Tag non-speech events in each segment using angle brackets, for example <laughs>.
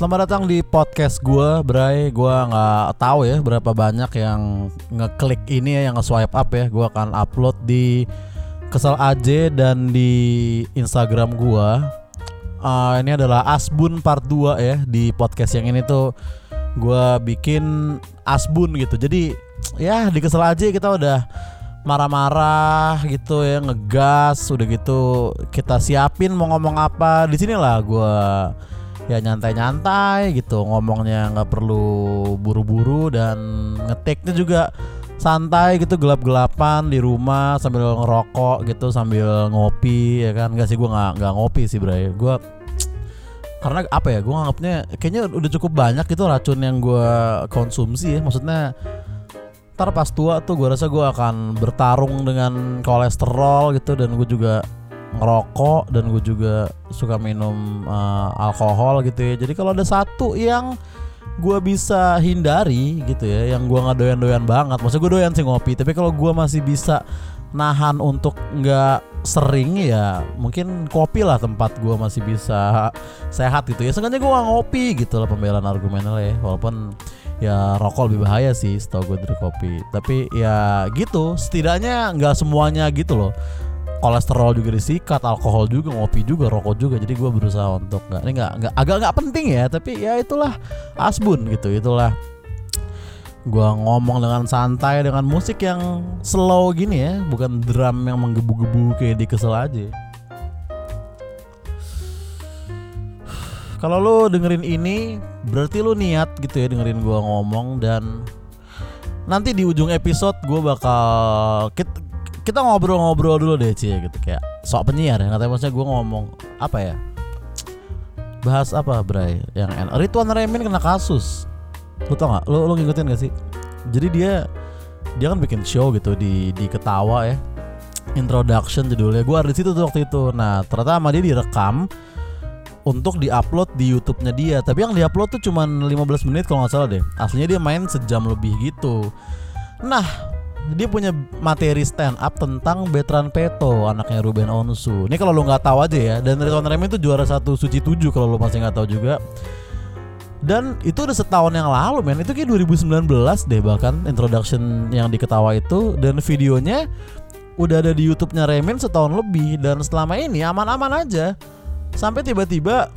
selamat datang di podcast gue, Bray. Gue nggak tahu ya berapa banyak yang ngeklik ini ya, yang nge-swipe up ya. Gue akan upload di Kesel AJ dan di Instagram gue. Uh, ini adalah Asbun part 2 ya di podcast yang ini tuh gue bikin Asbun gitu. Jadi ya di Kesel AJ kita udah marah-marah gitu ya ngegas udah gitu kita siapin mau ngomong apa di sini lah gue ya nyantai-nyantai gitu. Ngomongnya nggak perlu buru-buru dan ngeteknya juga santai gitu gelap-gelapan di rumah sambil ngerokok gitu sambil ngopi ya kan? Nggak sih gue nggak nggak ngopi sih bray. Gue karena apa ya? Gue nganggapnya kayaknya udah cukup banyak gitu racun yang gue konsumsi ya. Maksudnya ntar pas tua tuh gue rasa gue akan bertarung dengan kolesterol gitu dan gue juga ngerokok dan gue juga suka minum uh, alkohol gitu ya. Jadi kalau ada satu yang gue bisa hindari gitu ya yang gue nggak doyan-doyan banget maksud gue doyan sih ngopi tapi kalau gue masih bisa nahan untuk nggak sering ya mungkin kopi lah tempat gue masih bisa sehat gitu ya. Sengaja gue ngopi gitu lah pembelaan argumennya lah ya. Walaupun ya rokok lebih bahaya sih setahu gue dari kopi. Tapi ya gitu setidaknya nggak semuanya gitu loh kolesterol juga disikat alkohol juga ngopi juga rokok juga. Jadi gue berusaha untuk nggak ini nggak nggak agak nggak penting ya tapi ya itulah asbun gitu itulah gue ngomong dengan santai dengan musik yang slow gini ya bukan drum yang menggebu-gebu kayak di kesel aja. Kalau lo dengerin ini berarti lo niat gitu ya dengerin gua ngomong dan nanti di ujung episode gue bakal kita, kita ngobrol-ngobrol dulu deh cie gitu. Kayak sok penyiar ya. Katanya maksudnya gue ngomong apa ya? Bahas apa Bray? Yang enak. Rituan Remin kena kasus. Lu tau gak lu, lu ngikutin gak sih? Jadi dia dia kan bikin show gitu di di ketawa ya. Introduction judulnya. Gue ada di situ tuh waktu itu. Nah ternyata sama dia direkam untuk diupload di YouTube-nya dia. Tapi yang diupload tuh cuma 15 menit kalau nggak salah deh. Aslinya dia main sejam lebih gitu. Nah, dia punya materi stand up tentang Betran Peto, anaknya Ruben Onsu. Ini kalau lo nggak tahu aja ya. Dan Ridwan Remi itu juara satu suci tujuh kalau lo masih nggak tahu juga. Dan itu udah setahun yang lalu men Itu kayak 2019 deh bahkan Introduction yang diketawa itu Dan videonya Udah ada di Youtube-nya Remin setahun lebih Dan selama ini aman-aman aja Sampai tiba-tiba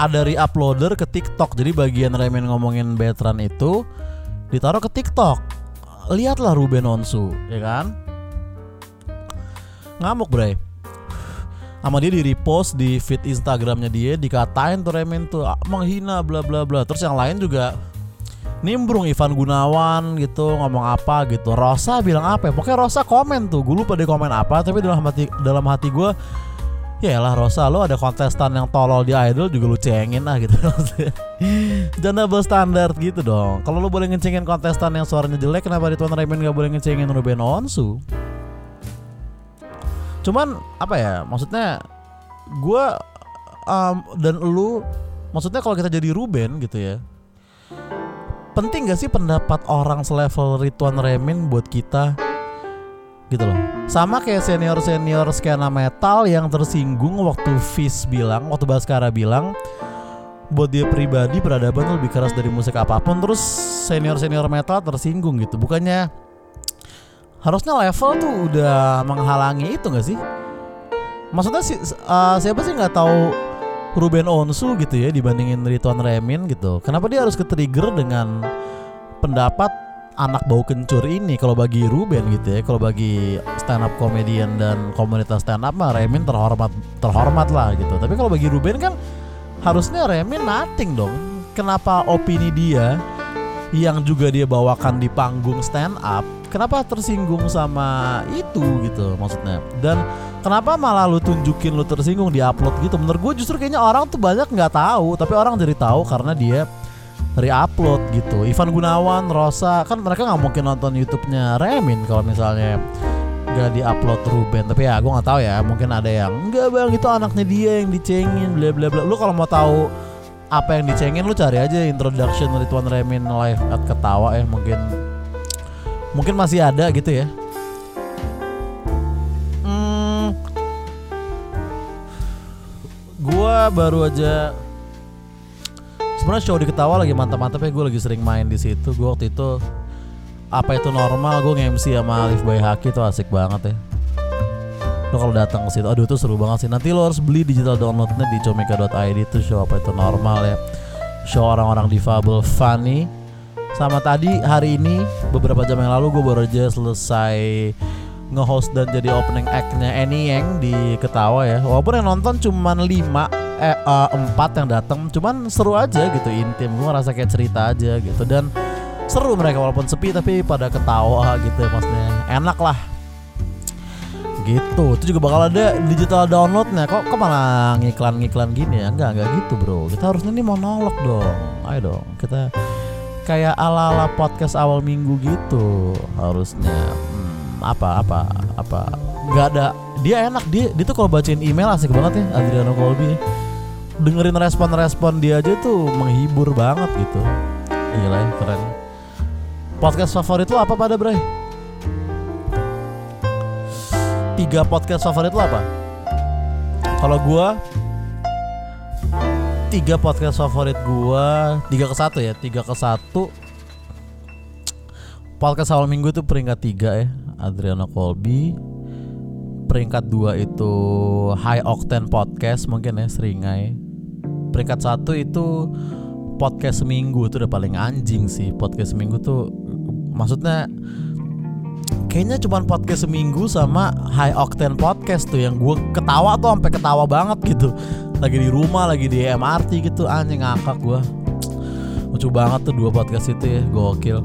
ada re-uploader ke TikTok. Jadi bagian Remen ngomongin Betran itu ditaruh ke TikTok. Lihatlah Ruben Onsu, ya kan? Ngamuk, Bray. Sama dia di repost di feed Instagramnya dia dikatain tuh Remen tuh ah, menghina bla bla bla. Terus yang lain juga nimbrung Ivan Gunawan gitu ngomong apa gitu. Rosa bilang apa? Ya? Pokoknya Rosa komen tuh. Gue lupa dia komen apa, tapi dalam hati dalam hati gue ya lah Rosa lo ada kontestan yang tolol di idol juga lu cengin lah gitu. <laughs> Jangan double standard gitu dong. Kalau lo boleh ngecengin kontestan yang suaranya jelek kenapa di Tuan Raymond gak boleh ngecengin Ruben Onsu? Cuman apa ya maksudnya gue um, dan lu maksudnya kalau kita jadi Ruben gitu ya penting gak sih pendapat orang selevel Rituan Remin buat kita gitu loh. Sama kayak senior senior skena metal yang tersinggung waktu Fish bilang waktu Baskara bilang buat dia pribadi peradaban tuh lebih keras dari musik apa pun. Terus senior senior metal tersinggung gitu. Bukannya harusnya level tuh udah menghalangi itu gak sih? Maksudnya si, uh, siapa sih nggak tahu Ruben Onsu gitu ya dibandingin Rituan Remin gitu. Kenapa dia harus ke trigger dengan pendapat anak bau kencur ini kalau bagi Ruben gitu ya kalau bagi stand up comedian dan komunitas stand up mah Remin terhormat terhormat lah gitu. Tapi kalau bagi Ruben kan harusnya Remin nothing dong. Kenapa opini dia yang juga dia bawakan di panggung stand up kenapa tersinggung sama itu gitu maksudnya? Dan kenapa malah lu tunjukin lu tersinggung di upload gitu? Menurut gue justru kayaknya orang tuh banyak nggak tahu tapi orang jadi tahu karena dia re-upload gitu. Ivan Gunawan, Rosa, kan mereka nggak mungkin nonton YouTube-nya Remin kalau misalnya nggak di-upload Ruben. Tapi ya gue nggak tahu ya, mungkin ada yang enggak bang itu anaknya dia yang dicengin, bla bla bla. Lu kalau mau tahu apa yang dicengin lu cari aja introduction dari Tuan Remin live at ketawa ya mungkin mungkin masih ada gitu ya. Hmm, gua baru aja sebenarnya show di ketawa lagi mantap-mantap ya gue lagi sering main di situ. Gue waktu itu apa itu normal gue nge-MC sama Alif Bay Haki tuh asik banget ya. Lo kalau datang ke situ aduh itu seru banget sih. Nanti lo harus beli digital downloadnya di comika.id itu show apa itu normal ya. Show orang-orang difabel funny. Sama tadi hari ini beberapa jam yang lalu gue baru aja selesai nge-host dan jadi opening act-nya Annie Yang di Ketawa ya. Walaupun yang nonton cuma 5 eh uh, 4 yang datang cuman seru aja gitu intim. Gue ngerasa kayak cerita aja gitu dan seru mereka walaupun sepi tapi pada ketawa gitu maksudnya. Enak lah. Gitu. Itu juga bakal ada digital downloadnya. Kok kok malah ngiklan ngiklan gini ya? Enggak enggak gitu bro. Kita harusnya ini monolog dong. Ayo dong kita kayak ala ala podcast awal minggu gitu harusnya. Hmm, apa apa apa. Nggak ada dia enak. Dia dia tuh kalau bacain email asik banget ya Adriano Colby dengerin respon-respon dia aja tuh menghibur banget gitu. Gila ya keren. Podcast favorit lo apa pada Bray? Tiga podcast favorit lo apa? Kalau gua Tiga podcast favorit gua Tiga ke satu ya Tiga ke satu. Podcast awal minggu itu peringkat tiga ya Adriano Colby. Peringkat dua itu High Octane Podcast Mungkin ya Seringai Peringkat satu itu podcast seminggu itu udah paling anjing sih. Podcast seminggu tuh maksudnya kayaknya cuma podcast seminggu sama High Octane Podcast tuh yang gue ketawa tuh sampai ketawa banget gitu. Lagi di rumah lagi di MRT gitu anjing ngakak gue lucu banget tuh dua podcast itu ya gokil.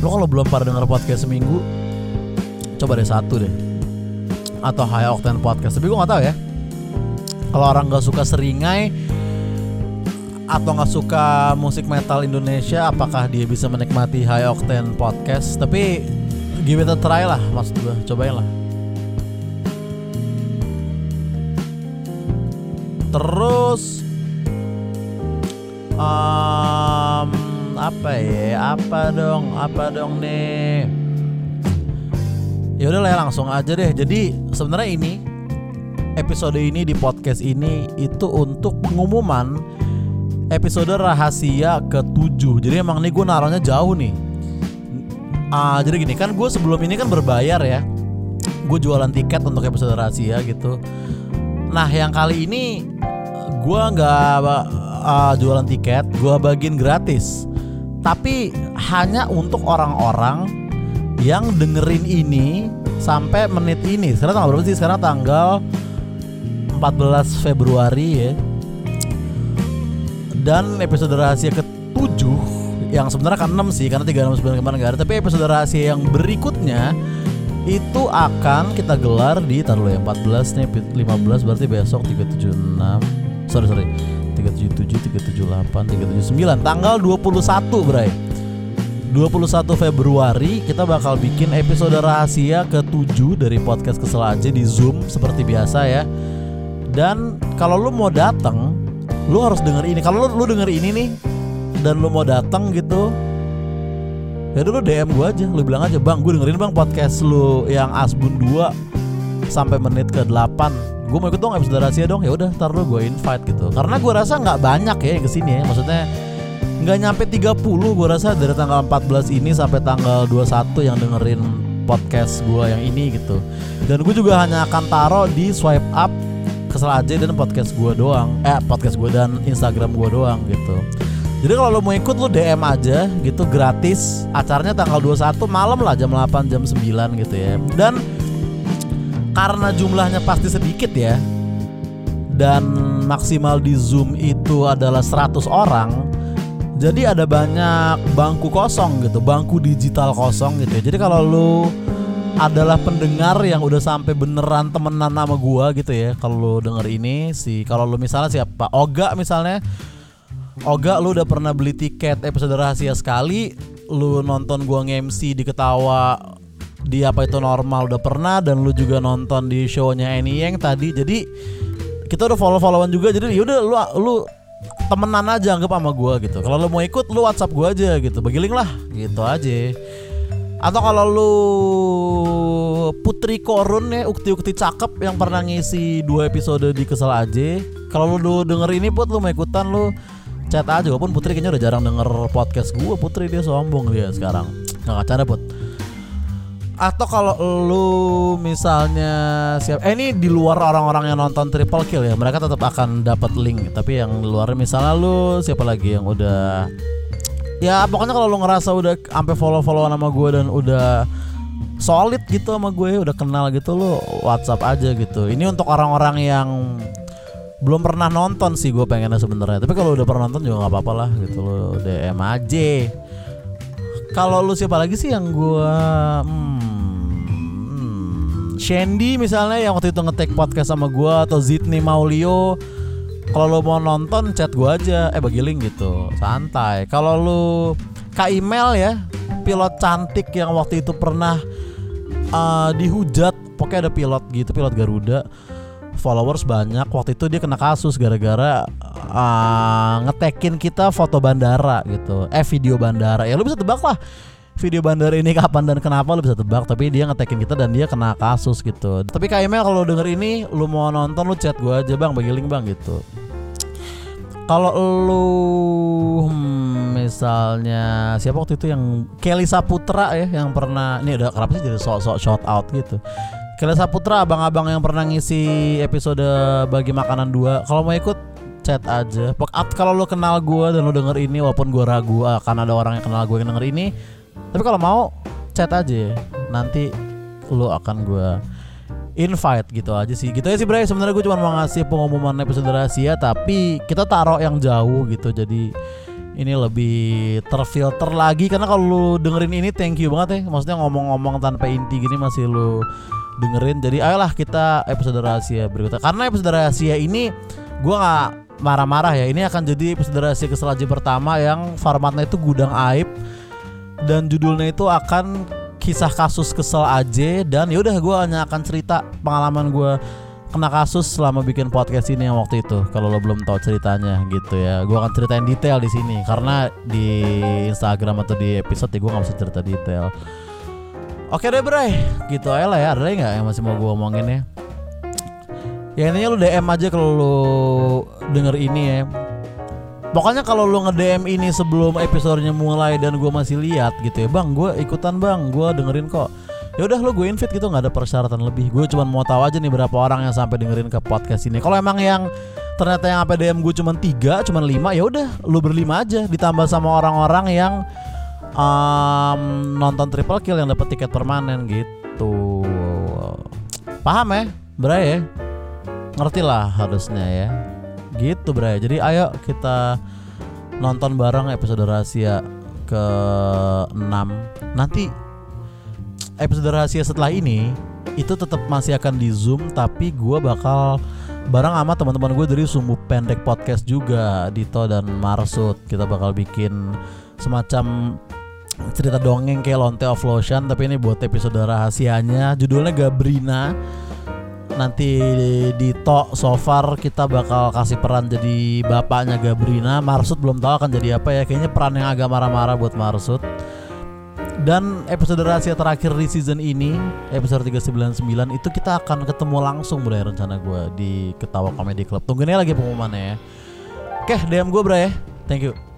Lo kalau belum pada denger podcast seminggu coba deh satu deh. Atau High Octane Podcast tapi gue nggak tahu ya kalau orang nggak suka seringai atau nggak suka musik metal Indonesia apakah dia bisa menikmati High Octane Podcast? Tapi give it a try lah maksud gue cobain lah. Terus um, apa ya? Apa dong? Apa dong nih? Ya udah lah ya langsung aja deh. Jadi sebenarnya ini episode ini di podcast ini itu untuk pengumuman episode rahasia ke-7 Jadi emang nih gue naruhnya jauh nih. Uh, Jadi gini kan gue sebelum ini kan berbayar ya. Gue jualan tiket untuk episode rahasia gitu. Nah yang kali ini gue nggak uh, jualan tiket Gue bagiin gratis. Tapi hanya untuk orang-orang yang dengerin ini sampai menit ini. Sekarang tanggal berapa sih? Sekarang tanggal 14 Februari ya. Dan episode rahasia ke-7 yang sebenarnya kan 6 sih karena 369 kemarin gak ada. Tapi episode rahasia yang berikutnya itu akan kita gelar di taruh ya 14 nih 15 berarti besok 376 sorry sorry 377 378 379 tanggal 21 Bray. 21 Februari kita bakal bikin episode rahasia ke-7 dari podcast kesel aja di Zoom seperti biasa ya. Dan kalau lu mau datang lu harus denger ini. Kalau lu, lu denger ini nih dan lu mau datang gitu ya dulu DM gue aja. Lu bilang aja bang gue dengerin bang podcast lu yang Asbun 2 sampai menit ke 8 gue mau ikut dong episode rahasia dong. Ya udah tar lu gue invite gitu. Karena gue rasa nggak banyak ya yang ke sini ya. Maksudnya nggak nyampe 30 gue rasa dari tanggal 14 ini sampai tanggal 21 yang dengerin podcast gue yang ini gitu. Dan gue juga hanya akan taruh di swipe up kesel aja dan podcast gue doang. Eh podcast gue dan Instagram gue doang gitu. Jadi kalau lo mau ikut lo DM aja gitu gratis. Acaranya tanggal 21 malam lah jam 8 jam 9 gitu ya. Dan karena jumlahnya pasti sedikit ya dan maksimal di Zoom itu adalah 100 orang jadi ada banyak bangku kosong gitu bangku digital kosong gitu ya. Jadi kalau lo adalah pendengar yang udah sampai beneran temenan sama gua gitu ya. Kalau lu denger ini sih, kalau lu misalnya siapa? Oga misalnya. Oga lu udah pernah beli tiket episode rahasia sekali, lu nonton gua nge-MC di ketawa di apa itu normal udah pernah dan lu juga nonton di shownya Annie Yang tadi. Jadi kita udah follow-followan juga. Jadi yaudah lu lu temenan aja anggap sama gua gitu. Kalau lu mau ikut lu WhatsApp gua aja gitu. Bagi link lah gitu aja. Atau kalau lu Putri Korun ya ukti-ukti cakep yang pernah ngisi dua episode di Kesel aja. Kalau lu denger ini put lu mau ikutan lu chat aja. Walaupun Putri kayaknya udah jarang denger podcast gue Putri dia sombong dia sekarang. Nggak ada put. Atau kalau lu misalnya siap eh ini di luar orang-orang yang nonton triple kill ya mereka tetap akan dapat link. Tapi yang luar misalnya lu siapa lagi yang udah ya pokoknya kalau lu ngerasa udah sampai follow follow nama gue dan udah solid gitu sama gue udah kenal gitu lu WhatsApp aja gitu. Ini untuk orang-orang yang belum pernah nonton sih gue pengennya sebenarnya. Tapi kalau udah pernah nonton juga nggak apa-apa lah gitu lo DM aja. Kalau lu siapa lagi sih yang gue hmm, Shandy misalnya yang waktu itu ngetek podcast sama gue atau Zidni Maulio kalau lu mau nonton chat gue aja. Eh bagi link gitu. Santai. Kalau lu ke email ya pilot cantik yang waktu itu pernah uh, dihujat pokoknya ada pilot gitu pilot Garuda. Followers banyak. Waktu itu dia kena kasus gara-gara uh, ngetekin kita foto bandara gitu. Eh video bandara. Ya lu bisa tebak lah video bandar ini kapan dan kenapa lu bisa tebak tapi dia ngetekin kita dan dia kena kasus gitu. Tapi email kalau denger ini lu mau nonton lu chat gue aja bang bagi link bang gitu. Kalau lu hmm, misalnya siapa waktu itu yang Kelly Saputra ya yang pernah ini udah kenapa sih jadi sok-sok shout out gitu. Kelly Saputra abang-abang yang pernah ngisi episode bagi makanan dua. Kalau mau ikut chat aja. Kalau lu kenal gue dan lu denger ini walaupun gue ragu akan ada orang yang kenal gue yang denger ini, tapi kalau mau chat aja ya. Nanti lu akan gue invite gitu aja sih. Gitu aja sih Bray. Sebenarnya gue cuma mau ngasih pengumuman episode rahasia tapi kita taruh yang jauh gitu. Jadi ini lebih terfilter lagi karena kalau lu dengerin ini thank you banget ya. Maksudnya ngomong-ngomong tanpa inti gini masih lu dengerin. Jadi ayolah kita episode rahasia berikutnya. Karena episode rahasia ini gue nggak marah-marah ya. Ini akan jadi episode rahasia keselaji pertama yang formatnya itu gudang aib dan judulnya itu akan kisah kasus kesel aja dan ya udah gue hanya akan cerita pengalaman gue kena kasus selama bikin podcast ini yang waktu itu kalau lo belum tahu ceritanya gitu ya. Gue akan ceritain detail di sini karena di Instagram atau di episode ya gue nggak bisa cerita detail. Oke deh bray. Gitu aja lah ya. Ada nggak yang masih mau gue omongin ya? Ya intinya lu DM aja kalau lu denger ini ya Pokoknya kalau lu nge-DM ini sebelum episodenya mulai dan gue masih lihat gitu ya, Bang, gue ikutan Bang, gue dengerin kok. Ya udah lu gue invite gitu nggak ada persyaratan lebih. Gue cuma mau tahu aja nih berapa orang yang sampai dengerin ke podcast ini. Kalau emang yang ternyata yang apa DM gue cuma tiga, cuma lima, ya udah lu berlima aja ditambah sama orang-orang yang um, nonton triple kill yang dapat tiket permanen gitu. Paham ya, Bray ya? Ngerti lah harusnya ya. Gitu Bray. Jadi ayo kita nonton bareng episode rahasia ke 6 Nanti episode rahasia setelah ini itu tetap masih akan di Zoom tapi gue bakal bareng sama teman-teman gue dari Sumbu Pendek Podcast juga Dito dan Marsud. Kita bakal bikin semacam cerita dongeng kayak Lonte of Lotion tapi ini buat episode rahasianya. Judulnya Gabrina nanti di Tok so far kita bakal kasih peran jadi bapaknya Gabrina. Marsud belum tahu akan jadi apa ya. Kayaknya peran yang agak marah-marah buat Marsud. Dan episode rahasia terakhir di season ini episode 399 itu kita akan ketemu langsung bro rencana gue di Ketawa Comedy Club. Tungguin lagi pengumumannya ya. Oke DM gue bro ya. Thank you